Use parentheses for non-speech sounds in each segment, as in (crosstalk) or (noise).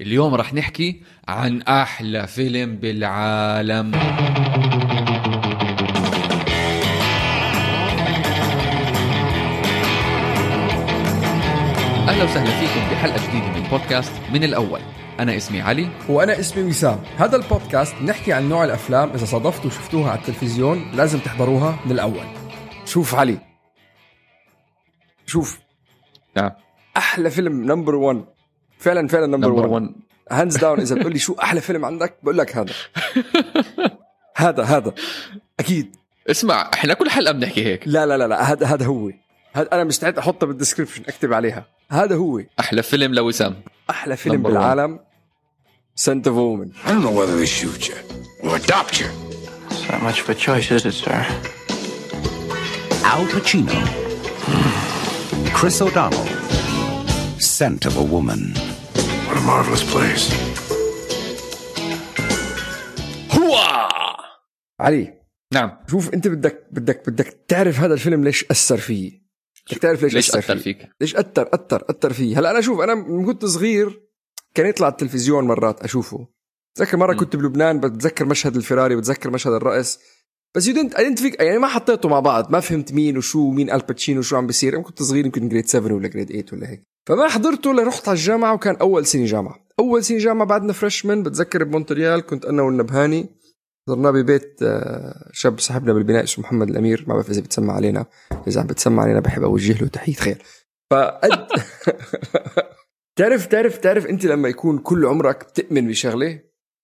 اليوم رح نحكي عن أحلى فيلم بالعالم. أهلا وسهلا فيكم بحلقة جديدة من بودكاست من الأول. أنا اسمي علي. وأنا اسمي وسام. هذا البودكاست نحكي عن نوع الأفلام إذا صادفتوا وشفتوها على التلفزيون لازم تحضروها من الأول. شوف علي. شوف. نعم. أحلى فيلم number 1 فعلا فعلا number number 1 1 hands down إذا بتقول لي شو أحلى فيلم عندك بقول لك هذا. (laughs) هذا هذا. أكيد. اسمع إحنا كل حلقة بنحكي هيك. لا لا لا لا. هذا هذا هو. هذا أنا مستعد أحطه بال description أكتب عليها. هذا هو. أحلى فيلم لوسام. أحلى فيلم. بالعالم. Scent of a Woman I don't know whether they shoot you or adopt you. It's not much of a choice, is it, sir? Al Pacino. Chris O'Donnell. Scent of a Woman. What a marvelous place. هو علي نعم. شوف انت بدك بدك بدك تعرف هذا الفيلم ليش أثر فيي بدك تعرف ليش, ليش أثر أثر فيي فيك؟ ليش أثر أثر أثر فيه. هلا أنا شوف أنا من كنت صغير كان يطلع على التلفزيون مرات أشوفه. بتذكر مرة كنت بلبنان بتذكر مشهد الفراري بتذكر مشهد الرقص. بس you didn't identify يعني ما حطيته مع بعض ما فهمت مين وشو مين الباتشينو وشو عم بيصير. أنا كنت صغير يمكن grade 7 ولا grade 8 ولا هيك. فما حضرته لرحت على الجامعة وكان أول سنة جامعة. أول سنة جامعة بعدنا freshman بتذكر بمونتريال كنت أنا والنبهاني. حضرناه ببيت آه، شاب صاحبنا بالبناء اسمه محمد الأمير. ما بعرف إذا بتسمع علينا. إذا عم بتسمع علينا بحب أوجه له تحية خير. فقد (laughs) تعرف تعرف تعرف أنت لما يكون كل عمرك بتؤمن بشغلة؟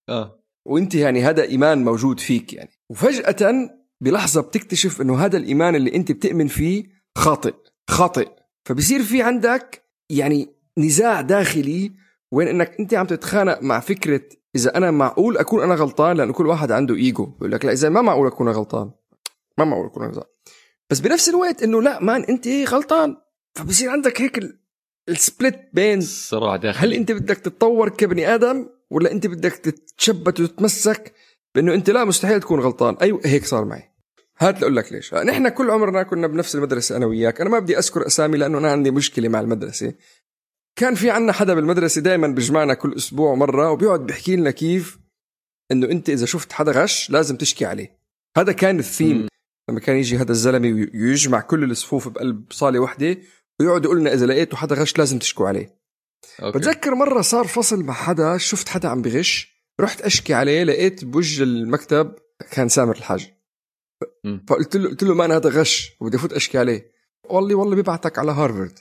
آه. وأنت يعني هذا إيمان موجود فيك يعني. وفجأة بلحظة بتكتشف إنه هذا الإيمان اللي أنت بتؤمن فيه خاطئ. خاطئ. فبصير في عندك يعني نزاع داخلي وين إنك أنت عم تتخانق مع فكرة إذا أنا معقول أكون أنا غلطان لأنه كل واحد عنده إيجو. بقول لك لا إذا ما معقول أكون غلطان. ما معقول أكون غلطان. بس بنفس الوقت إنه لا مان أنت غلطان. فبصير عندك هيك ال- السبلت بين صراع داخلي. هل أنت بدك تتطور كبني آدم ولا أنت بدك تتشبت وتتمسك بأنه أنت لا مستحيل تكون غلطان. أيوه هيك صار معي. هات لأقول لك ليش نحن كل عمرنا كنا بنفس المدرسة أنا وياك أنا ما بدي أذكر أسامي لأنه أنا عندي مشكلة مع المدرسة كان في عنا حدا بالمدرسة دائما بيجمعنا كل أسبوع مرة وبيقعد بيحكي لنا كيف إنه أنت إذا شفت حدا غش لازم تشكي عليه هذا كان الثيم. لما كان يجي هذا الزلمة وي- ويجمع كل الصفوف بقلب صالة واحدة ويقعد يقول لنا إذا لقيتوا حدا غش لازم تشكوا عليه أوكي. بتذكر مرة صار فصل مع حدا شفت حدا عم بغش رحت أشكي عليه لقيت بوجه المكتب كان سامر الحاج. فقلت له قلت له ما أنا هذا غش وبدي افوت اشكي عليه والله والله بيبعتك على هارفرد.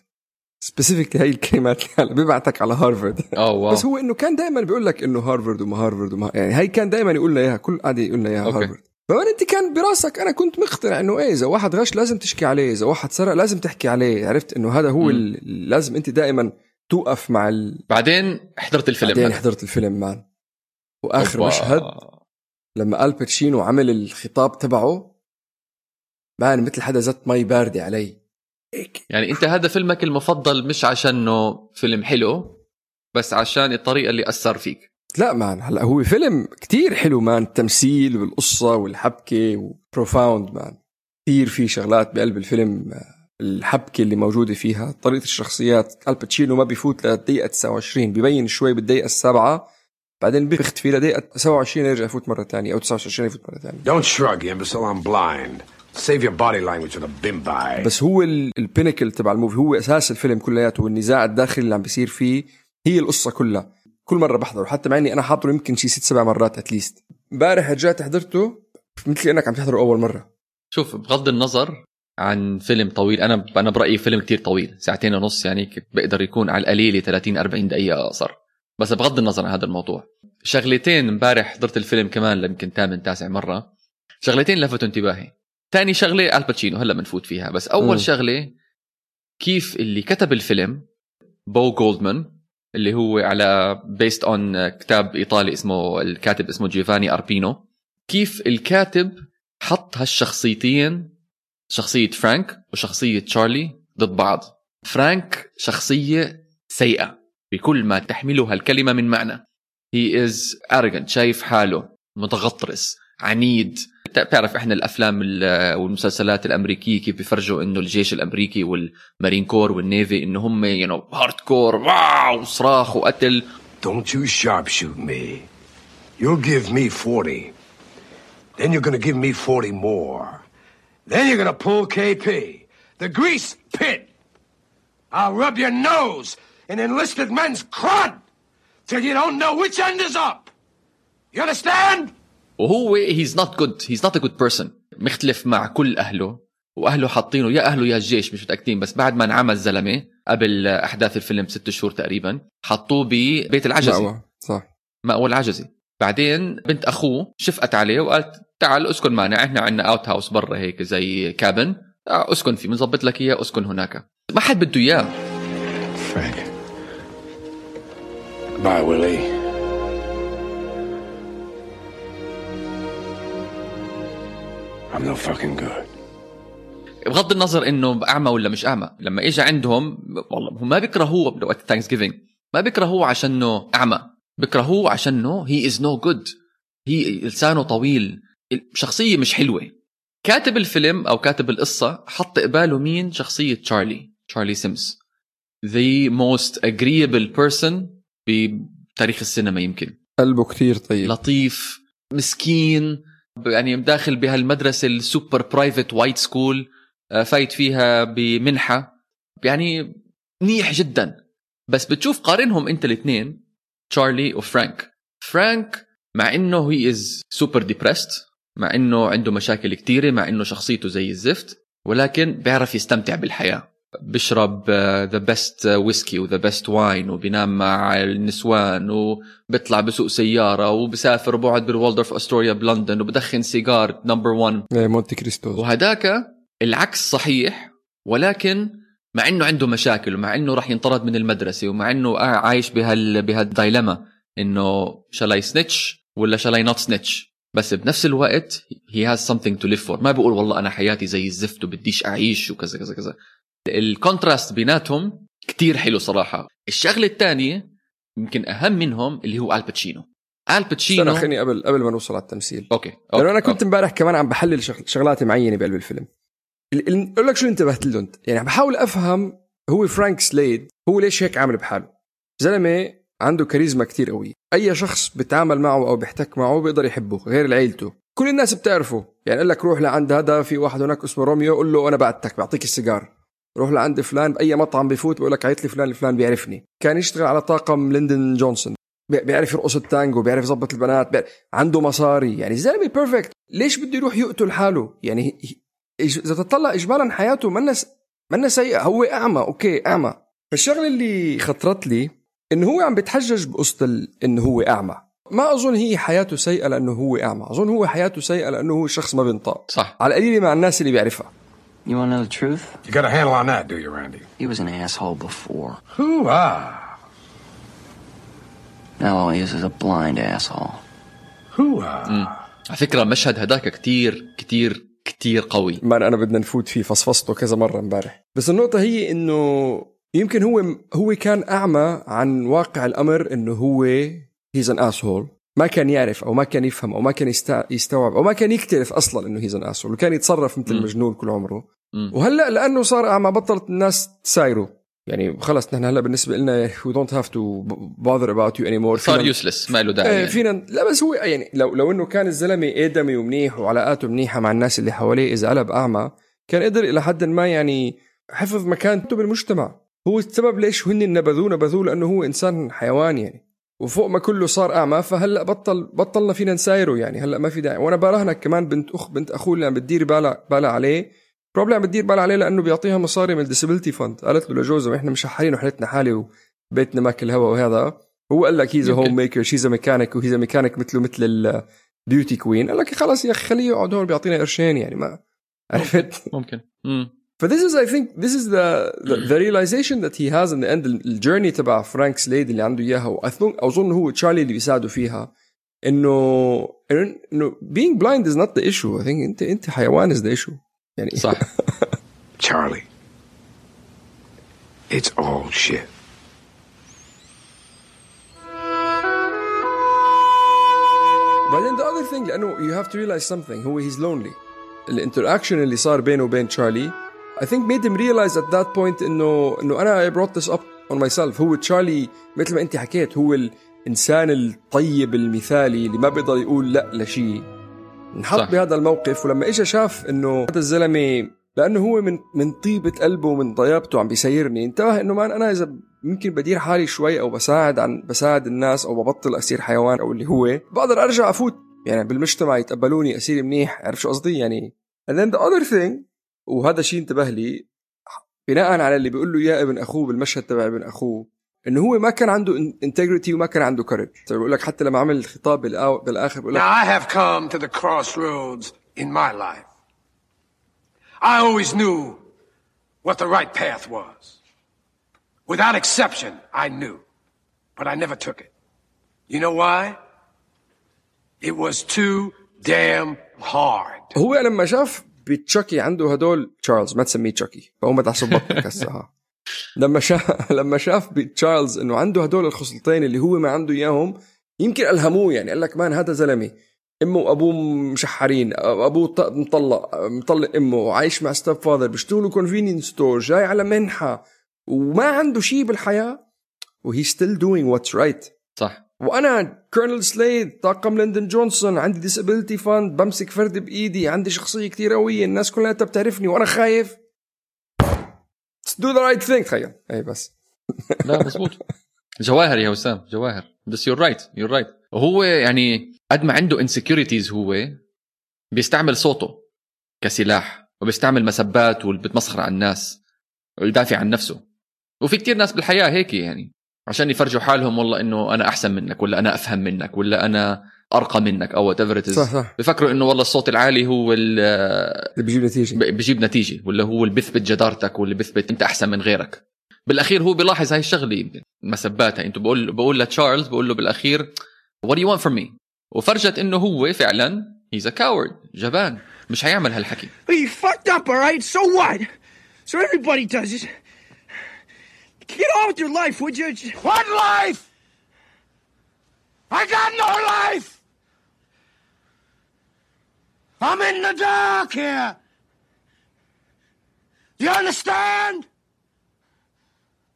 specific هاي الكلمات اللي بيبعتك على هارفرد. (laughs) آه wow. بس هو إنه كان دائما بيقول لك إنه هارفرد وما هارفرد وما يعني هي كان دائما يقول لنا إياها كل قعده يقول لنا إياها. هارفرد. فمن أنت كان براسك أنا كنت مقتنع إنه إيه إذا واحد غش لازم تشكي عليه إذا واحد سرق لازم تحكي عليه. عرفت؟ إنه هذا هو لازم أنت دائما توقف مع ال... بعدين حضرت الفيلم. بعدين. حضرت الفيلم man. وآخر أوبا. مشهد لما ال Pacino عمل الخطاب تبعه man مثل حدا زت مي باردة علي. هيك. يعني أنت هذا فيلمك المفضل مش عشانه فيلم حلو بس عشان الطريقة اللي أثر فيك. لا man هلا هو فيلم كتير حلو مان التمثيل والقصة والحبكة و profound man. كثير في شغلات بقلب الفيلم الحبكة اللي موجودة فيها طريقة الشخصيات. ال Pacino ما بيفوت للدقيقه 29 ببين شوي بالدقيقة السابعة بعدين بيختفي لدقيقه 27 يرجع يفوت مرة ثانية أو 29 يفوت مرة ثانية Don't shrug, you imbecile. I'm blind. Save your body language for the bimbi. بس هو ال- ال pinnacle تبع ال movie هو أساس الفيلم كلياته والنزاع الداخلي اللي عم بيصير فيه هي القصة كلها كل مرة بحضره حتى مع إني أنا حاضره يمكن شي ست سبع مرات at least امبارح رجعت حضرته مثل إنك عم تحضره أول مرة شوف بغض النظر عن فيلم طويل أنا أنا برأيي فيلم كتير طويل ساعتين ونص يعني بقدر يكون على القليله 30 40 دقيقة اقصر بس بغض النظر عن هذا الموضوع. شغلتين امبارح حضرت الفيلم كمان يمكن ثامن تاسع مرة. شغلتين لفتوا انتباهي. تاني شغلة الباتشينو هلا بنفوت فيها بس أول مم. شغلة كيف اللي كتب الفيلم Bo Goldman اللي هو على based on كتاب إيطالي اسمه الكاتب اسمه جيفاني أربينو. كيف الكاتب حط هالشخصيتين شخصية فرانك وشخصية تشارلي ضد بعض. فرانك شخصية سيئة. بكل ما تحمله هالكلمة من معنى he is arrogant شايف حاله متغطرس عنيد بتعرف إحنا الأفلام ال- والمسلسلات الأمريكية كيف بيفرجوا إنه الجيش الأمريكي وال Marine Corps وال Navy إنه هم you know hardcore واو صراخ وقتل Don't you sharpshoot me. You'll give me 40. Then you're gonna give me 40 more. Then you're gonna pull KP. The grease pit. I'll rub your nose in enlisted men's crud till you don't know which end is up. You understand? وهو he's not good he's not a good person مختلف مع كل أهله وأهله حاطينه يا أهله يا الجيش مش متأكدين بس بعد ما انعمل زلمة قبل أحداث الفيلم ست شهور تقريبا حطوه ببيت العجزي. مأوى صح. مأوى العجزي. بعدين بنت أخوه شفقت عليه وقالت تعال اسكن معنا إحنا عندنا اوت هاوس برا هيك زي كابن آه، اسكن فيه بنظبط لك إياه اسكن هناك. ما حد بده إياه. Goodbye, Willie. I'm no fucking good. بغض النظر إنه اعمى ولا مش أعمى لما اجى عندهم والله هم ما بيكرهوه وقت Thanksgiving ما بيكرهوه عشانه أعمى بيكرهوه عشانه he is no good هي لسانه طويل. شخصية مش حلوة. كاتب الفيلم أو كاتب القصة حط قباله مين؟ شخصية تشارلي تشارلي سيمس the most agreeable person بتاريخ السينما يمكن. قلبه كتير طيب. لطيف مسكين يعني داخل بهالمدرسة ال super private white school آه، فايت فيها بمنحة. يعني منيح جدا. بس بتشوف قارنهم انت الاثنين تشارلي وفرانك. فرانك مع إنه he is super depressed مع إنه عنده مشاكل كتيرة مع إنه شخصيته زي الزفت ولكن بيعرف يستمتع بالحياة. بشرب the best whiskey و the best wine وبينام مع النسوان وبيطلع بسوق سيارة وبسافر وبقعد بال Waldorf Astoria بلندن وبدخن سيجار number 1 إيه، مونتي كريستو. وهداك العكس صحيح ولكن مع إنه عنده مشاكل ومع إنه راح ينطرد من المدرسة ومع إنه عايش بهال بهال dilemma إنه shall I snitch ولا shall I not snitch بس بنفس الوقت he has something to live for. ما بيقول والله أنا حياتي زي الزفت وبديش أعيش وكذا كذا كذا. ال contrast بيناتهم كتير حلو صراحة. الشغلة الثانية يمكن أهم منهم اللي هو الباتشينو الباتشينو استنى خليني قبل قبل ما نوصل على التمثيل. okay, okay. لأنه أنا كنت. امبارح كمان عم بحلل شغ- شغلات معينة بقلب الفيلم. ال- ال- أقول لك شو انتبهت له أنت. يعني عم بحاول أفهم هو فرانك سليد هو ليش هيك عامل بحاله. زلمة عنده كاريزما كتير قوي أي شخص بتعامل معه أو بيحتك معه بيقدر يحبه غير عيلته كل الناس بتعرفه. يعني قال لك روح لعند هذا في واحد هناك اسمه روميو قول له أنا بعتك بعطيك السيجار. روح لعند فلان بأي مطعم بفوت بقول لك عيط لي فلان الفلان بيعرفني. كان يشتغل على طاقم ليندن جونسون. بي- بيعرف يرقص التانجو بيعرف يظبط البنات بيعرف عنده مصاري. يعني زلمة perfect ليش بده يروح يقتل حاله؟ يعني إذا تطلع اجمالا حياته منا منا سيئة. هو أعمى أوكي أعمى. فالشغلة اللي خطرت لي إنه هو عم بيتحجج بقصة ال- إنه هو أعمى. ما أظن هي حياته سيئة لأنه هو أعمى. أظن هو حياته سيئة لأنه هو شخص ما بينطق. صح. على القليله مع الناس اللي بيعرفها. You want to know the truth? You got a handle on that, do you, Randy? He was an asshole before. Hoo-ah. Now all he is is a blind asshole. Hoo-ah. على فكرة مشهد هداك كتير كتير كتير قوي ما أنا بدنا نفوت فيه فصفصته كذا مرة امبارح بس النقطة هي إنه يمكن هو هو كان أعمى عن واقع الأمر إنه هو هيز ان اسهول ما كان يعرف أو ما كان يفهم أو ما كان يست- يستوعب أو ما كان يكترث أصلا إنه هيز ان اسهول وكان يتصرف مثل. المجنون كل عمره. وهلأ لأنه صار اعمى بطلت الناس تسايره يعني خلص نحن هلأ بالنسبة لنا we don't have to bother about you anymore. صار فينا- useless ما له داعي إيه يعني. فينا لا بس هو يعني لو لو إنه كان الزلمة آدمي ومنيح وعلاقاته منيحة مع الناس اللي حواليه إذا قلب أعمى كان قدر إلى حد ما يعني حفظ مكانته بالمجتمع. هو السبب ليش هن نبذوه نبذوه لأنه هو إنسان حيوان يعني. وفوق ما كله صار أعمى فهلأ بطل بطلنا فينا نسايره يعني. هلأ ما في داعي. وأنا براهنك كمان بنت اخ بنت اخوه اللي عم بتدير بالها بالها عليه probably عم بتدير بالها عليه لأنه بيعطيها مصاري من ال disability fund قالت له لجوزها إحنا مش حالين وحالتنا حالي وبيتنا ماكل هوا وهذا. هو قال لك he's. homemaker she's mechanic و he's mechanic مثله مثل ال beauty queen قال لك خلص يا أخي خليه يقعد هون بيعطينا قرشين يعني ما عرفت؟ ممكن. مم. ف this is I think this is the, the the realization that he has in the end ال journey تبع فرانك سليد اللي عنده إياها. واظن اظن هو تشارلي اللي بيساعده فيها. إنه إنه being blind is not the issue. I think أنت أنت حيوان is the issue. يعني صح (laughs) Charlie. It's all shit. بعدين the other thing لأنه you have to realize something هو he's lonely الانتراكشن اللي صار بينه وبين تشارلي I think made him realize at that point إنه إنه أنا I brought this up on myself هو تشارلي مثل ما انت حكيت هو ال الإنسان الطيب المثالي اللي ما بيقدر يقول لا لشيء انحط صح. بهذا الموقف ولما اجى شاف إنه هذا الزلمة لأنه هو من من طيبة قلبه ومن طيابته عم بيسيرني انتبه إنه مان أنا إذا ممكن بدير حالي شوي أو بساعد عن بساعد الناس أو ببطل اصير حيوان أو اللي هو بقدر أرجع أفوت يعني بالمجتمع يتقبلوني اصير منيح عرف شو قصدي يعني and then the other thing وهذا شيء انتبه لي بناء على اللي بيقول له اياه ابن أخوه بالمشهد تبع ابن أخوه إنه هو ما كان عنده integrity وما كان عنده courage بقول لك حتى لما عمل الخطاب بالآخر بقول لك Now, I have come to the crossroads in my life. I always knew what the right path was. Without exception, I knew. But I never took it. You know why? It was too damn hard. هو لما شاف بتشاكي عنده هدول تشارلز ما تسميه تشاكي فهو تعصب بطنك هسه. لما شاف (laughs) لما شاف بتشارلز إنه عنده هدول الخصلتين اللي هو ما عنده إياهم يمكن ألهموه يعني قال لك man هذا زلمة أمه وأبوه مشحرين أبوه مطلق مطلق أمه وعايش مع stepfather بيشتغلوا convenience store جاي على منحة وما عنده شيء بالحياة وهي still doing what's right صح. وأنا كولونيل سليد طاقم لندن جونسون عندي disability fund بمسك فرد بإيدي عندي شخصية كتير قوية الناس كلها بتعرفني وأنا خايف. do the right thing تخيل اي بس لا مزبوط جواهر يا وسام جواهر. بس you're right you're right وهو يعني قد ما عنده insecurities هو بيستعمل صوته كسلاح وبيستعمل مسبات وبتمسخر على الناس ويدافع عن نفسه. وفي كتير ناس بالحياة هيك يعني. عشان يفرجوا حالهم والله إنه أنا أحسن منك ولا أنا أفهم منك ولا أنا أرقى منك أو whatever صح صح بفكروا إنه والله الصوت العالي هو ال- اللي بيجيب نتيجة ب- بجيب نتيجة ولا هو اللي بيثبت جدارتك واللي بيثبت أنت أحسن من غيرك بالأخير هو بيلاحظ هاي الشغلة يمكن مسباتها انت بقول بقول لتشارلز بقول له بالأخير what do you want from me وفرجت إنه هو فعلا he's a coward جبان مش هيعمل هالحكي you fucked up, all right? So what? So everybody does it. Get on with your life, would you? What life? I got no life! I'm in the dark here! You understand?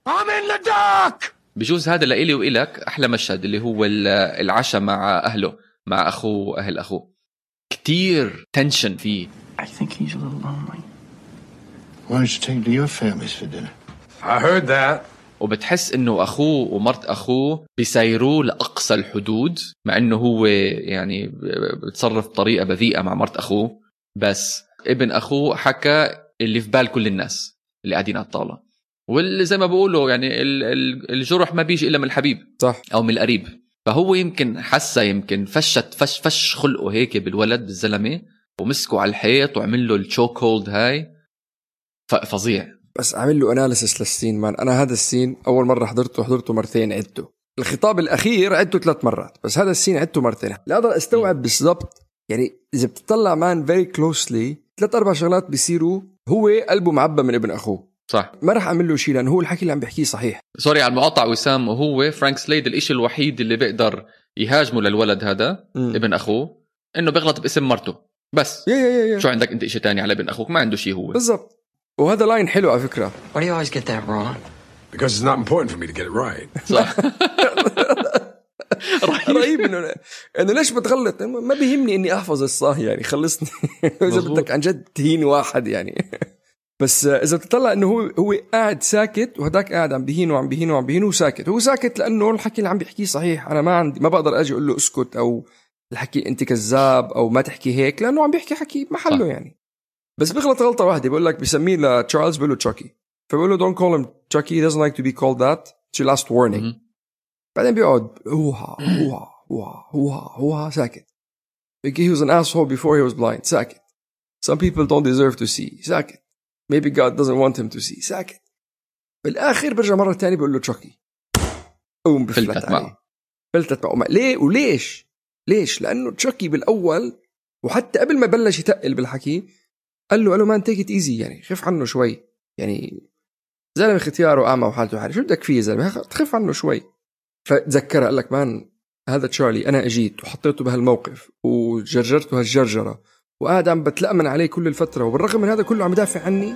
I'm in the dark! بجوز هذا لإلي وإلك أحلى مشهد اللي هو ال- العشاء مع أهله مع أخوه وأهل أخوه كتير تنشن فيه I think he's a little lonely. Why don't you take to your families for dinner? I heard that. وبتحس إنه أخوه ومرت أخوه بيسيروه لأقصى الحدود مع إنه هو يعني بتصرف بطريقة بذيئة مع مرت أخوه. بس ابن أخوه حكى اللي في بال كل الناس اللي قاعدين على الطاولة. واللي زي ما بقولوا يعني ال- ال- الجرح ما بيجي إلا من الحبيب صح. أو من القريب. فهو يمكن حسه يمكن فشت فش فش خلقه هيك بالولد بالزلمة ومسكه على الحيط وعمل له ال chokehold هاي فظيع. بس عامل له analysis لل scene man. أنا هذا ال scene أول مرة حضرته حضرته مرتين عدته. الخطاب الأخير عدته ثلاث مرات بس هذا ال scene عدته مرتين. لا أقدر أستوعب بالضبط يعني إذا بتطلع man very closely ثلاث أربع شغلات بيصيروا هو قلبه معبى من ابن أخوه. صح. ما راح أعمل له شيء لأنه هو الحكي اللي عم بيحكيه صحيح. sorry على المقاطعة وسام وهو فرانك سليد الإشي الوحيد اللي بيقدر يهاجمه للولد هذا مم. ابن أخوه إنه بيغلط باسم مرته. بس. yeah yeah yeah, yeah. شو عندك أنت إشي تاني على ابن أخوك؟ ما عنده شيء هو. بالضبط. وهذا line حلو على فكرة. Why do you always get that wrong? Because it's not important for me to get it right. (laughs) صح. (laughs) رهيب. انه إنه ليش بتغلط ما بيهمني إني أحفظ الصح يعني خلصني. (laughs) إذا. بدك عن جد تهين واحد يعني. بس إذا بتطلع إنه هو هو قاعد ساكت وهداك قاعد عم بيهين وعم بيهين وعم بيهين وساكت هو ساكت لأنه الحكي اللي عم بيحكيه صحيح. أنا ما عندي ما بقدر أجي أقول له أسكت أو الحكي أنت كذاب أو ما تحكي هيك لأنه عم بيحكي حكي محله. يعني. بس بيغلط غلطة واحدة بقول لك بسميه لتشارلز بقول له تشاكي فبقول له don't call him Chucky he doesn't like to be called that. It's your last warning. بعدين بيقعد هوها هوها هوها هوها هوها ساكت. He was an asshole before he was blind. ساكت. Some people don't deserve to see. ساكت. Maybe God doesn't want him to see. ساكت. بالآخر برجع مرة ثانية بقول له تشاكي قوم بفلت معه. فلتت معه. ليه؟ وليش؟ ليش؟ لأنه تشاكي بالأول وحتى قبل ما بلش يتقل بالحكي قال له قال له man take it easy يعني خف عنه شوي يعني زلمة ختياره أعمى وحالته حالة شو بدك فيه يا زلمة خف عنه شوي فتذكر قال لك مان هذا تشارلي أنا أجيت وحطيته بهالموقف وجرجرته هالجرجرة وقاعد عم بتلأمن عليه كل الفترة وبالرغم من هذا كله عم يدافع عني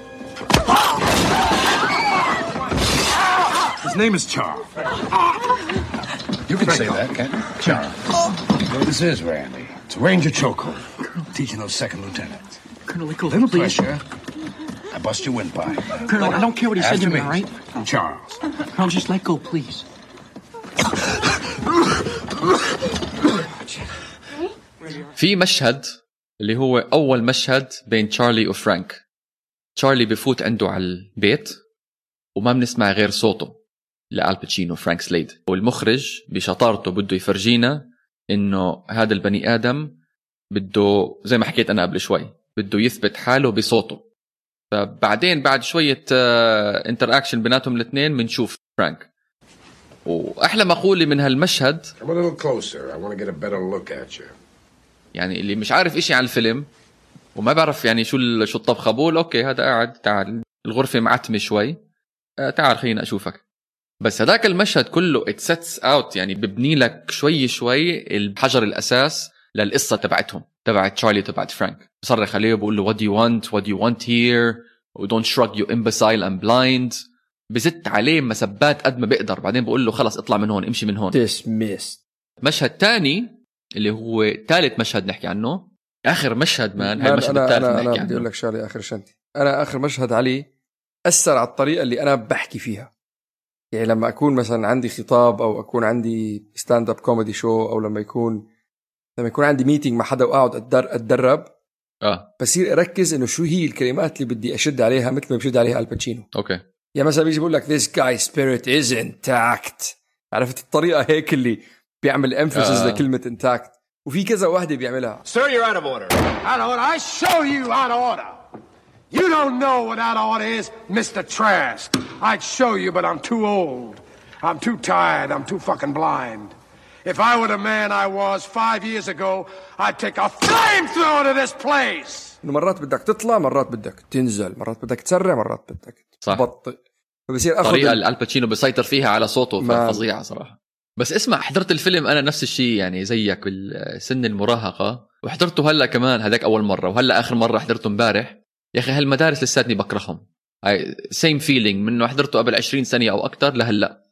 His name is Charles. You can say that, can't you? Well, this is Randy. It's Ranger Choco. Teaching those second lieutenants. Colonel, let go. Little please. pressure. I bust your windpipe. Colonel, I don't care what he said to me, all right? Charles. Colonel, just let go, please. في مشهد اللي هو أول مشهد بين تشارلي وفرانك تشارلي بفوت عنده على البيت وما بنسمع غير صوته لالباتشينو فرانك سليد والمخرج بشطارته بده يفرجينا إنه هذا البني آدم بده زي ما حكيت أنا قبل شوي بده يثبت حاله بصوته. فبعدين بعد شوية interaction بيناتهم الاثنين بنشوف فرانك. وأحلى مقولة من هالمشهد. يعني اللي مش عارف إشي عن الفيلم وما بعرف يعني شو شو الطبخة بقول okay هذا قاعد تعال الغرفة معتمة شوي. آه، تعال خلينا أشوفك. بس هذاك المشهد كله it sets out يعني ببني لك شوي شوي الحجر الأساس. للقصة تبعتهم تبعت تشارلي تبعت فرانك بصرخ عليه وبقول له what do you want? What do you want here? و don't shrug you imbecile I'm blind. بزت عليه مسبات قد ما بقدر بعدين بقول له خلص اطلع من هون امشي من هون. dismiss مشهد تاني اللي هو ثالث مشهد نحكي عنه. آخر مشهد man هاي المشهد الثالث نحكي أنا بدي أقول عنه لك شغلة اخر شنتي أنا آخر مشهد علي أثر على الطريقة اللي أنا بحكي فيها. يعني لما أكون مثلا عندي خطاب أو أكون عندي stand up comedy show أو لما يكون لما يكون عندي meeting مع حدا وقاعد أتدر- أتدرب آه بصير أركز إنه شو هي الكلمات اللي بدي أشد عليها مثل ما بشد عليها الباتشينو okay يعني مثلا بيجي بقول لك this guy spirit is intact عرفت الطريقة هيك اللي بيعمل emphasis آه. لكلمة intact وفي كذا واحدة بيعملها Sir, you're out of order. Out of order. I show you out of order. You don't know what out of order is, Mr. Trask. I'd show you, but I'm too old. I'm too tired. I'm too fucking blind. If I were the man I was five years ago, I'd take a flamethrower to this place. إنه مرات بدك تطلع مرات بدك تنزل مرات بدك تسرع مرات بدك صح. تبطئ. فبصير أخذ الطريقة اللي الباتشينو بيسيطر فيها على صوته ما- فظيعه صراحة. بس اسمع حضرت الفيلم أنا نفس الشيء يعني زيك بالسن المراهقة وحضرته هلأ كمان هذاك أول مرة وهلأ آخر مرة حضرته امبارح. يا أخي هالمدارس لساتني بكرههم. same feeling منه حضرته قبل 20 سنة أو أكثر لهلأ.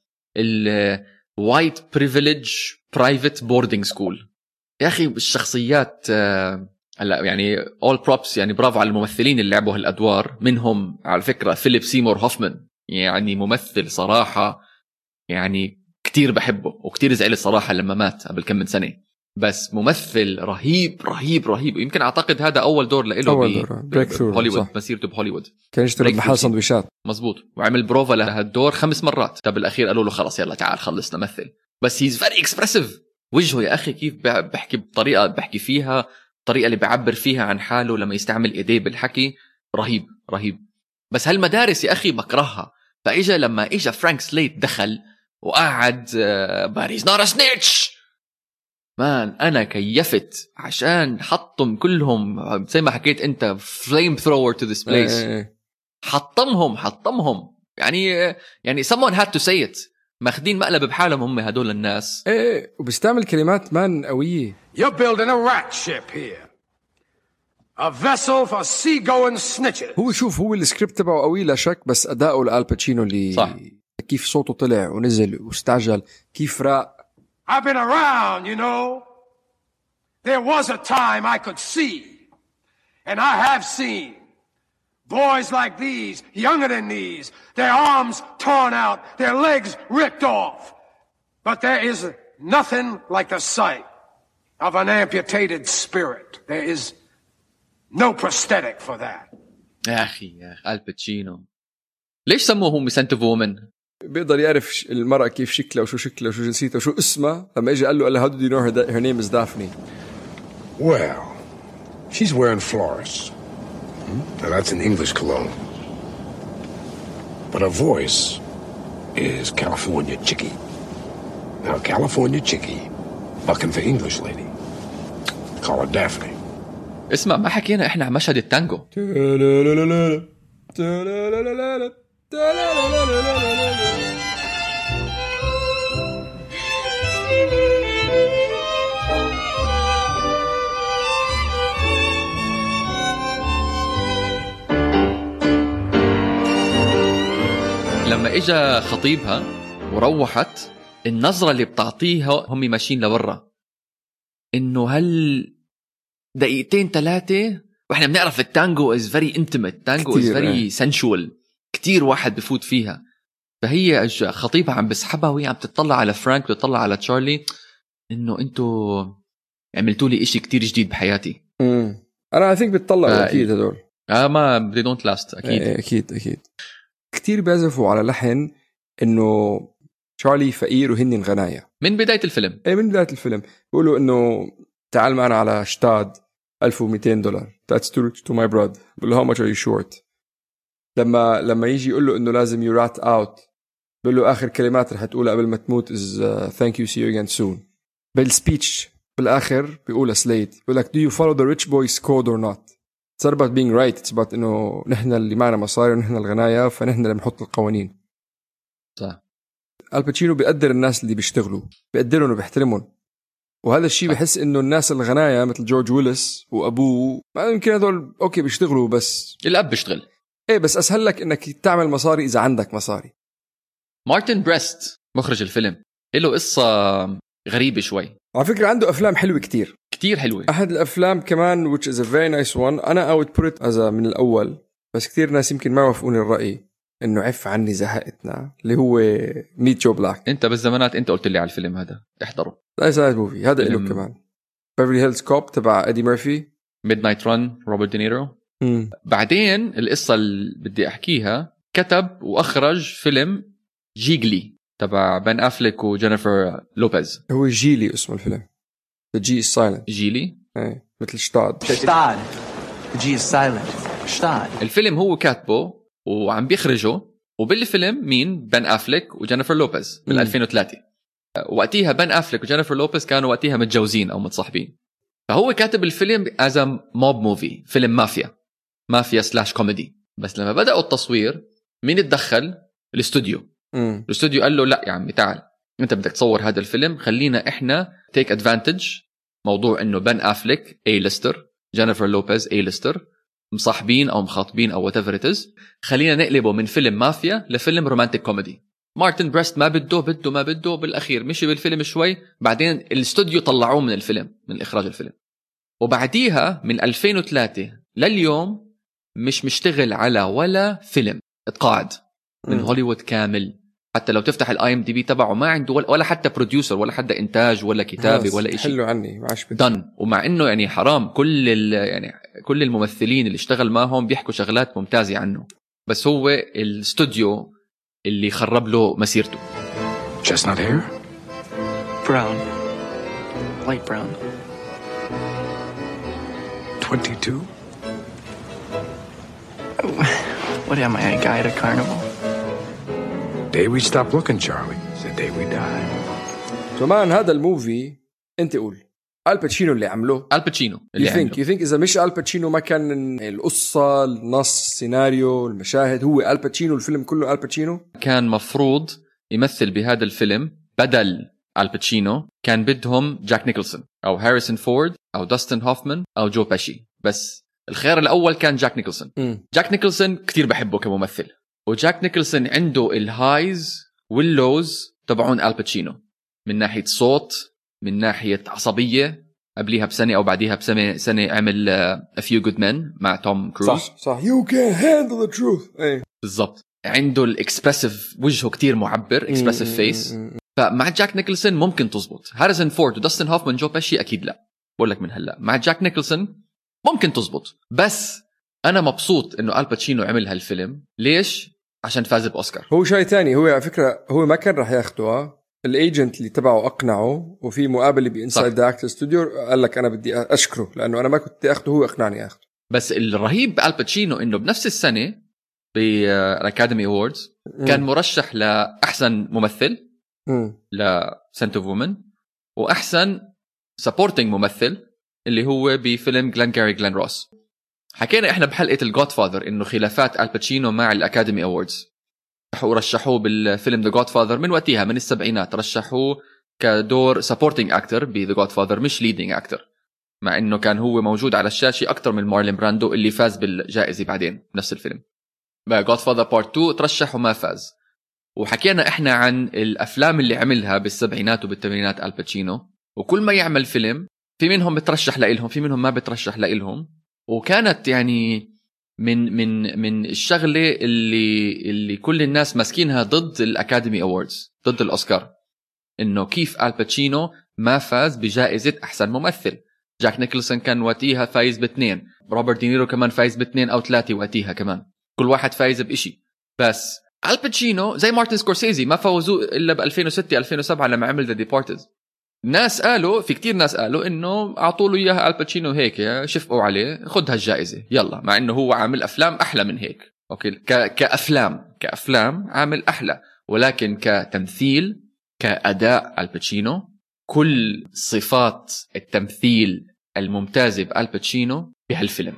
ال white privilege private boarding school يا أخي الشخصيات آه، هلا يعني اول props يعني برافو على الممثلين اللي لعبوا هالأدوار. منهم على فكرة فيليب سيمور هوفمان يعني ممثل صراحة يعني كتير بحبه وكتير زعلت صراحة لما مات قبل كم من سنة. بس ممثل رهيب رهيب رهيب. يمكن أعتقد هذا أول دور له أول دور، break through، بهوليوود. مسيرته بهوليوود. كان يشتغل محل. سندويشات مزبوط وعمل بروفا لهالدور خمس مرات. طب بالاخير قالوا له خلص يلا تعال خلصنا مثل بس he's very expressive وجهه يا أخي كيف بحكي بطريقة بحكي فيها الطريقة اللي بيعبر فيها عن حاله لما يستعمل إيديه بالحكي. رهيب رهيب. بس هالمدارس يا أخي بكرهها فإجا لما إجا فرانك سليد دخل وقعد باريز نار snitch man أنا كيفت عشان حطمهم كلهم زي ما حكيت أنت flamethrower to this place إيه، إيه. حطمهم حطمهم يعني يعني someone had to say it ماخذين مقلب بحالهم هم هدول الناس إيه إيه وبيستعمل كلمات man قوية You're building a rat ship here. A vessel for seagoing snitches. هو شوف هو السكريبت تبعه قوي لا شك بس أداؤه لال باتشينو اللي صح. كيف صوته طلع ونزل واستعجل كيف راق I've been around, you know. There was a time I could see, and I have seen, boys like these, younger than these, their arms torn out, their legs ripped off. But there is nothing like the sight of an amputated spirit. There is no prosthetic for that. يا اخي يا اخي الباتشينو ليش سموه هم سنت وومن بيقدر يعرف المرأة كيف شكلها وشو شكلها وشو جنسيتها وشو اسمها لما اجى قال له قال له how did you know her, da- her name is Daphne Well, she's wearing florist. Hmm? Now that's an English cologne. But her voice is California chickie. Now California chickie, bucking for English lady. Call her Daphne. اسمع ما حكينا إحنا عن مشهد التانجو لما اجى خطيبها وروحت النظرة اللي بتعطيها هم ماشيين لورا. إنه هل دقيقتين ثلاثة وإحنا بنعرف التانجو is very intimate تانجو is very. sensual كتير واحد بفوت فيها. فهي خطيبها عم بسحبها وهي عم تطلع على فرانك بتطلع على تشارلي إنه أنتوا عملتوا لي إشي كتير جديد بحياتي. امم أنا I think بتطلعوا آه، أكيد هدول. آه ما they don't last أكيد. أكيد أكيد أكيد. كثير بيعزفوا على لحن إنه تشارلي فقير وهن الغنايا من بداية الفيلم. إيه من بداية الفيلم. بيقولوا إنه تعال معنا على شتاد 1200 دولار. That's too to my brother. how much are you short? لما لما يجي يقول له إنه لازم you rat out بقول له آخر كلمات رح تقولها قبل ما تموت uh, thank you see you again soon. بالسبيتش بالآخر بيقولها سليد بيقول لك you follow the rich boys code or not it's not about being right it's about إنه نحن اللي معنا مصاري ونحن الغنايا فنحن اللي بنحط القوانين. صح. الباتشينو بيقدر الناس اللي بيشتغلوا بيقدرهم وبيحترمهم. وهذا الشيء. بحس إنه الناس الغنايا مثل جورج ويلس وأبوه ما يمكن هذول أوكي بيشتغلوا بس. الأب بيشتغل. إيه بس أسهل لك إنك تعمل مصاري إذا عندك مصاري. مارتن بريست مخرج الفيلم له قصة غريبة شوي. على فكرة عنده أفلام حلوة كتير. كتير حلوة. أحد الأفلام كمان which is a very nice one. أنا I would put it as a من الأول بس كثير ناس يمكن ما يوافقوني الرأي إنه عف عني زهقتنا اللي هو Meet Joe Black أنت بالزمانات أنت قلت لي على الفيلم هذا. احضره. nice nice movie هذا له كمان. Beverly Hills Cop تبع ايدي ميرفي Midnight Run روبرت دينيرو مم. بعدين القصة اللي بدي أحكيها كتب وأخرج فيلم Gigli تبع بن أفليك وجينيفر لوبيز. هو Gigli اسمه الفيلم. The G is silent. Gigli؟ إيه مثل Gstaad. G is silent. Gstaad. الفيلم هو كاتبه وعم بيخرجه وبالفيلم مين؟ بن أفليك وجينيفر لوبيز بال مم. 2003 وقتها بن أفليك وجينيفر لوبيز كانوا وقتها متجوزين أو متصاحبين. فهو كاتب الفيلم as mob movie فيلم مافيا. مافيا slash comedy. بس لما بدأوا التصوير مين اتدخل الاستوديو. الاستوديو قال له لا يا عمي تعال انت بدك تصور هذا الفيلم خلينا إحنا take advantage موضوع إنه بن افليك A-lister جينيفر لوبيز A-lister مصاحبين أو مخاطبين أو what خلينا نقلبه من فيلم مافيا لفيلم romantic comedy مارتن بريست ما بده بده ما بده بالأخير مشي بالفيلم شوي. بعدين الاستوديو طلعوه من الفيلم من إخراج الفيلم. وبعديها من 2003 لليوم مش مشتغل على ولا فيلم اتقاعد من. هوليوود كامل حتى لو تفتح ال IMDb تبعه ما عنده ولا, ولا حتى producer ولا حتى إنتاج ولا كتابة ولا شيء حلوا عني ما عادش done ومع إنه يعني حرام كل ال- يعني كل الممثلين اللي اشتغل معهم بيحكوا شغلات ممتازة عنه بس هو الاستوديو اللي خرب له مسيرته Chestnut hair? Brown. Light brown. 22? What am I, a guy at a carnival? Day we stop looking, Charlie. It's the day we die. كمان هذا ال movie انت قول الباتشينو اللي عمله الباتشينو يو اللي ثينك عنده you think إذا مش الباتشينو ما كان القصة النص السيناريو المشاهد هو الباتشينو الفيلم كله الباتشينو كان مفروض يمثل بهذا الفيلم بدل الباتشينو كان بدهم جاك نيكلسون أو هاريسون فورد أو داستن هوفمان أو جو بيشي بس الخيار الأول كان جاك نيكلسون. جاك نيكلسون كثير بحبه كممثل. وجاك نيكلسون عنده ال highs وال lows تبعون الباتشينو من ناحية صوت من ناحية عصبية قبليها بسنة أو بعديها بسنة سنة عمل A Few Good Men مع توم كروز صح صح. يو كان هاندل ذا تروث بالضبط. عنده ال expressive وجهه كتير معبر expressive face. فمع جاك نيكلسون ممكن تزبط. هاريسون فورد وداستن هوفمان جو بيشي أكيد لا. بقول لك من هلا. مع جاك نيكلسون ممكن تزبط. بس أنا مبسوط إنه الباتشينو عمل هالفيلم. ليش؟ عشان فاز بأوسكار. هو شيء تاني. هو على فكرة هو ما كان راح ياخده. ال agent اللي تبعه أقنعه وفي مقابلة ب Inside. the Actors Studio قال لك أنا بدي أشكره لأنه أنا ما كنت بدي أخده هو أقنعني أخده. بس الرهيب بالباتشينو إنه بنفس السنة بال Academy Awards كان مرشح لأحسن ممثل مم. ل Scent of Woman وأحسن supporting ممثل اللي هو بفيلم Glengarry Glen Ross. حكينا إحنا بحلقة ال Godfather إنه خلافات الباتشينو مع ال Academy Awards ورشحوه بالفيلم The Godfather من وقتها من السبعينات. رشحوه كدور supporting actor ب The Godfather مش leading actor مع إنه كان هو موجود على الشاشة أكثر من مارلين براندو اللي فاز بالجائزة بعدين بنفس الفيلم. Godfather Part 2 ترشح وما فاز. وحكينا إحنا عن الأفلام اللي عملها بالسبعينات وبالثمانينات الباتشينو وكل ما يعمل فيلم في منهم بترشح لإلهم في منهم ما بترشح لإلهم. وكانت يعني من من من الشغلة اللي اللي كل الناس ماسكينها ضد ال Academy Awards ضد الأوسكار. إنه كيف الباتشينو ما فاز بجائزة أحسن ممثل. جاك نيكلسون كان وقتها فايز باثنين. روبرت دينيرو كمان فايز باثنين أو ثلاثة وقتها كمان. كل واحد فايز بإشي. بس الباتشينو زي مارتن سكورسيزي ما فوزوه إلا ب 2006 2007 لما عمل The Departed ناس قالوا في كتير ناس قالوا إنه اعطوا له اياها الباتشينو هيك شفقوا عليه خذ هالجائزة يلا مع إنه هو عامل أفلام أحلى من هيك. Okay؟ ك... كأفلام كأفلام عامل أحلى ولكن كتمثيل كأداء الباتشينو كل صفات التمثيل الممتازة بالباتشينو بهالفيلم.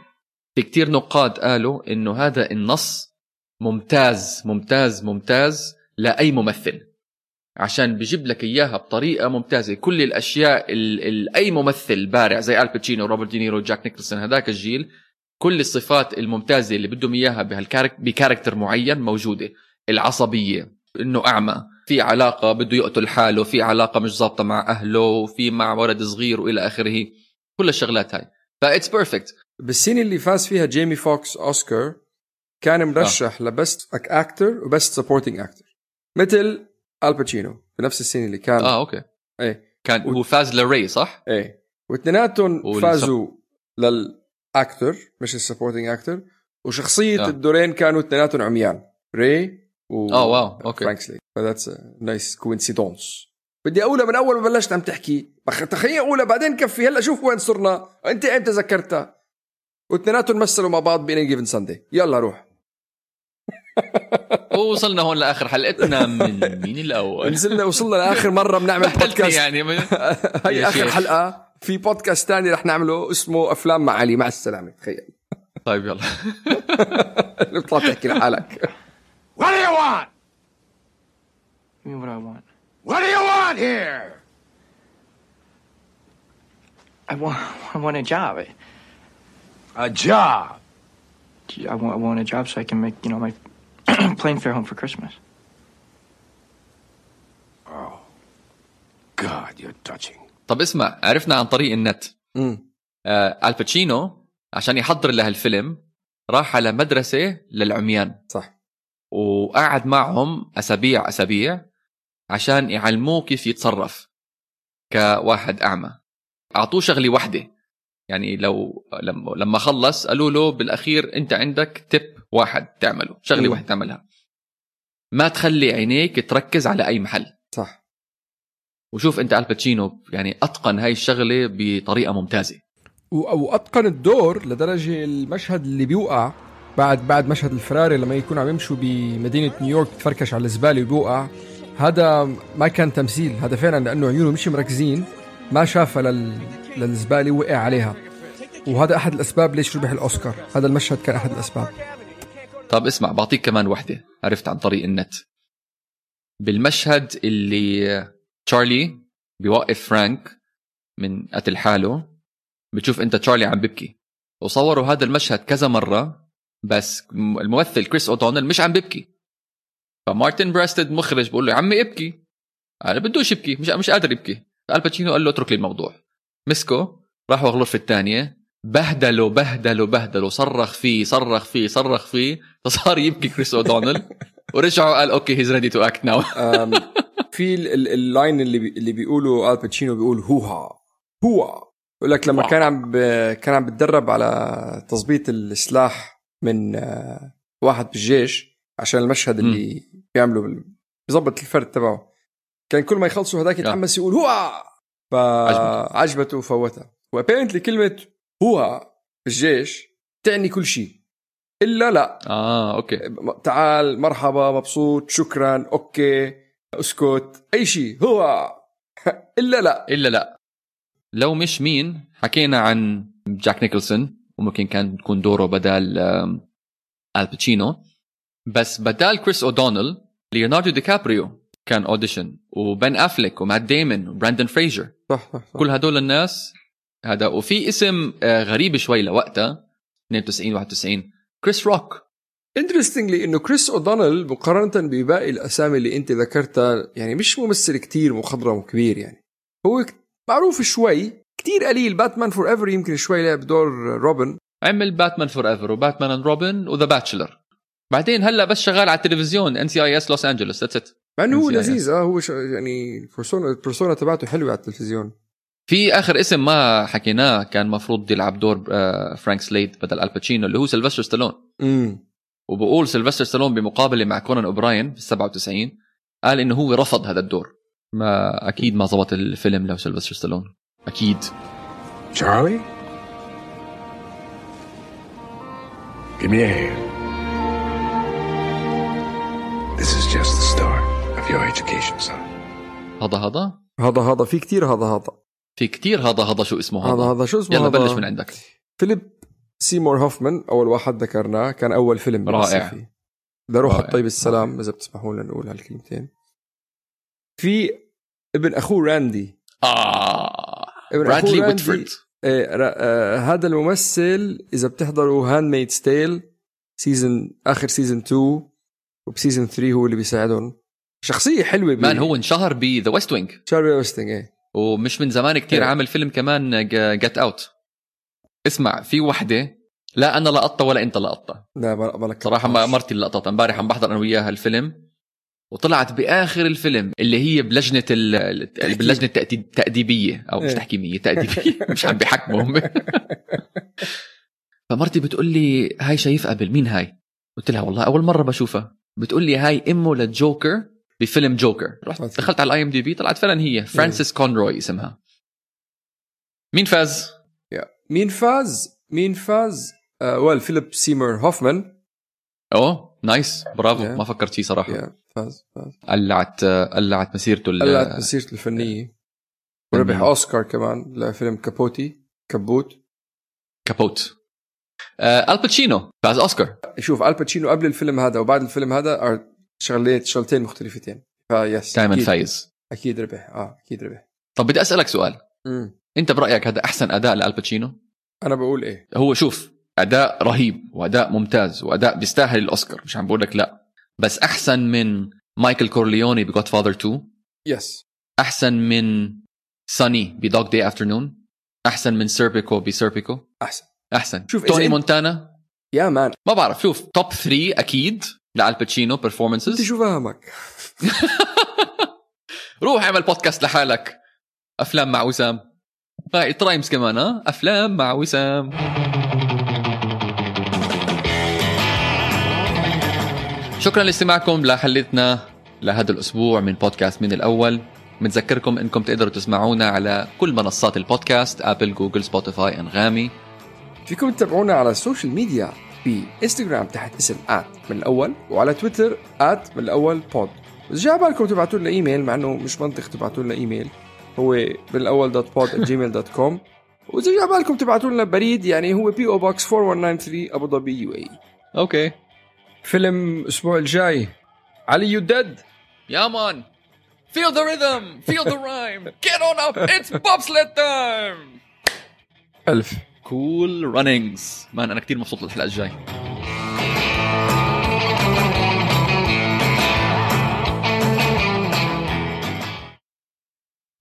في كتير نقاد قالوا إنه هذا النص ممتاز ممتاز ممتاز لأي ممثل. عشان بيجيب لك إياها بطريقة ممتازة. كل الأشياء ال أي ممثل بارع زي الباتشينو روبرت دينيرو جاك نيكلسون هذاك الجيل كل الصفات الممتازة اللي بدهم إياها بهال charac- ب character معين موجودة. العصبية إنه أعمى. في علاقة بده يقتل حاله في علاقة مش ظابطة مع أهله وفي مع ولد صغير وإلى آخره. كل الشغلات هاي. That's perfect بالسنة اللي فاز فيها جيمي فوكس اوسكار كان مرشح آه. ل best actor و best supporting actor مثل الباتشينو بنفس السنة اللي كان آه أوكي. إيه. كان و... هو فاز ل Ray صح؟ إيه. واثنيناتهم. فازوا لل actor مش ال supporting actor. وشخصية آه. الدورين كانوا اثنيناتهم عميان. Ray و آه wow okay. فرانك سليد ف that's nice coincidence بدي أقولها من أول ما بلشت عم تحكي. تخيل أقولها بعدين كفي. هلأ شوف وين صرنا. أنت إمتى ذكرتها؟ واثنيناتهم مثلوا مع بعض بين جيفن ساندي يلا روح. ووصلنا هون لآخر حلقتنا. من مين الأول؟ نزلنا وصلنا لآخر مرة بنعمل بودكاست يعني. (laughs) من... هي آخر حلقة. في بودكاست ثاني رح نعمله اسمه أفلام مع علي. مع السلامة. تخيل. طيب يلا. (laughs) اطلع تحكي لحالك. What do you want? I mean, what do I want? What do you want here? I want, I want a job. A job. I want, I want a job so I can make, you know, my (clears throat) plane fare home for Christmas. Oh. God, you're touching. طب اسمع عرفنا عن طريق النت امم آه الباتشينو عشان يحضر لهالفيلم راح على مدرسة للعميان صح وقعد معهم أسابيع أسابيع عشان يعلموه كيف يتصرف كواحد أعمى أعطوه شغلة واحدة يعني لو لما خلص قالوا له بالأخير أنت عندك تip واحد تعمله شغلة واحدة تعملها. ما تخلي عينيك تركز على أي محل. صح. وشوف أنت الباتشينو يعني أتقن هاي الشغلة بطريقة ممتازة. واتقن الدور لدرجة المشهد اللي بيوقع بعد بعد مشهد الفراري لما يكون عم يمشوا بمدينة نيويورك تفركش على الزبالة وبيوقع. هذا ما كان تمثيل هذا فعلا لأنه عيونه مش مركزين. ما شافها لل... للزباله وقع عليها. وهذا أحد الأسباب ليش ربح الأوسكار. هذا المشهد كان أحد الأسباب. طب اسمع بعطيك كمان وحدة. عرفت عن طريق النت. بالمشهد اللي تشارلي بيوقف فرانك من قتل حاله بتشوف أنت تشارلي عم ببكي. وصوروا هذا المشهد كذا مرة بس الممثل كريس اودونل مش عم ببكي. فمارتن بريست مخرج بقول له يا عمي ابكي. أنا بدوش يبكي مش مش قادر يبكي. الباتشينو قال له اترك لي الموضوع. مسكه راحوا الغرفه الثانية بهدلوا بهدلوا بهدلوا صرخ فيه صرخ فيه صرخ فيه. فصار يبكي كريس اودونل (laughs) ورجعوا قال okay he's ready to act now في ال line اللي بي اللي بيقولوا الباتشينو بيقول hoo-ah هو بقول لك لما كان عم كان عم بتدرب على تظبيط السلاح من آه، واحد بالجيش عشان المشهد اللي بيعملوا بيظبط الفرد تبعه. كان كل ما يخلصوا هذاك يتحمس يقول hoo-ah فعجبته وفوتها و apparently كلمة hoo-ah بالجيش تعني كل شيء. إلا لا. آه okay. تعال مرحبا مبسوط شكرا okay أسكت أي شيء hoo-ah (laughs) إلا لا. إلا لا. لو مش مين حكينا عن جاك نيكلسون وممكن كان يكون دوره بدال الباتشينو بس بدال كريس اودونل ليوناردو دي كابريو كان audition وبن افليك ومات ديمون وبراندن فريزر. صح, صح, صح. كل هدول الناس هذا وفي اسم آه، غريب شوي لوقتها 92 91 كريس روك. Interestingly إنه كريس اودونل مقارنة بباقي الأسامي اللي أنت ذكرتها يعني مش ممثل كتير مخضرم وكبير يعني. هو معروف شوي كتير قليل Batman Forever يمكن شوي لعب دور روبن. عمل Batman Forever و Batman and Robin و The Bachelor بعدين هلأ بس شغال على التلفزيون NCIS Los Angeles that's it مع إنه هو. لذيذ. آه هو ش... يعني ال persona ال persona تبعته حلوة على التلفزيون. في آخر اسم ما حكيناه كان مفروض يلعب دور آه، فرانك سليد بدل الباتشينو اللي هو سيلفستر ستالون امم وبقول سيلفستر ستالون بمقابلة مع كونان اوبراين في 97 قال إنه هو رفض هذا الدور. ما أكيد ما زبط الفيلم لو سيلفستر ستالون أكيد. Charlie? Give me a hand. Your education, son. هذا هذا؟ هذا هذا في كتير هذا هذا. في كتير هذا هذا. شو اسمه هذا, هذا؟ هذا شو اسمه يلا هذا؟ بلش من عندك. فيليب سيمور هوفمان أول واحد ذكرناه كان أول فيلم رائع. فيه. لروح رائع. الطيب السلام إذا بتسمحوا لنا نقول هالكلمتين. في ابن أخوه راندي. آه. ابن برادلي راندي، ويتفورد. إيه را- آه هذا الممثل إذا بتحضروا Handmaid's Tale season اخر season 2 وب season 3 هو اللي بيساعدهم. شخصية حلوة man هو انشهر ب The West Wing شارلي West Wing إيه. ومش من زمان كتير إيه. عامل فيلم كمان Get Out اسمع في وحدة لا أنا لقطتها ولا أنت لقطتها لا ما ما لك صراحة ما مرتي اللي لقطتها امبارح عم بحضر أنا وياها الفيلم. وطلعت بآخر الفيلم اللي هي بلجنة ال... ال- باللجنه التاديبيه أو مش إيه. تحكيمية تأديبية. (laughs) مش عم بيحكموا هم فمرتي بتقول لي هاي شايف قبل مين هاي؟ قلت لها والله أول مرة بشوفها. بتقول لي هاي أمه لجوكر. بفيلم جوكر. رحت. دخلت على ال IMDb طلعت فعلا هي فرانسيس كونروي اسمها. مين فاز؟ Yeah. مين فاز؟ مين فاز؟ آه well فيليب سيمور هوفمان. Oh nice. برافو. Yeah. ما فكرت فيه صراحة. يا فاز فاز. قلعت قلعت مسيرته ال- قلعت مسيرته الفنية. وربح أوسكار كمان لفيلم كابوتي كبوت كابوت. آه الباتشينو فاز أوسكار. شوف الباتشينو قبل الفيلم هذا وبعد الفيلم هذا شغلات شغلتين مختلفتين. فيس دائما. فايز أكيد ربح. آه أكيد ربح. طب بدي أسألك سؤال. مم. أنت برأيك هذا أحسن أداء لالباتشينو أنا بقول إيه؟ هو شوف أداء رهيب وأداء ممتاز وأداء بيستاهل الأوسكار مش عم بقول لك لا. بس أحسن من مايكل كورليوني ب Godfather 2 yes أحسن من ساني ب Dog Day Afternoon أحسن من سيربيكو بسيربيكو؟ أحسن. أحسن. شوف، توني مونتانا؟ يا man. ما بعرف شوف top 3 أكيد. لالباتشينو انت performances شو فاهمك (laughs) روح اعمل بودكاست لحالك. أفلام مع وسام. هاي rhymes كمان ها؟ أفلام مع وسام. شكرا لاستماعكم لحلقتنا لهذا الأسبوع من بودكاست من الأول. بنذكركم إنكم تقدروا تسمعونا على كل منصات البودكاست Apple Google Spotify أنغامي. فيكم تتابعونا على ال social media بانستغرام تحت اسم at من الأول وعلى تويتر at من الأول pod بس جاء بالكم تبعتوا لنا ايميل مع إنه مش منطق تبعتوا لنا ايميل هو من الأول dot pod Gmail dot com وإذا جاء بالكم تبعتوا لنا بريد يعني هو P.O. Box 4193 ابو ظبي UAE Okay. فيلم الأسبوع الجاي. علي you did يا man. Feel the rhythm, feel the rhyme. Get on up, it's bobsled time. ألف. Cool runnings. Man أنا كثير مبسوط للحلقة الجاي.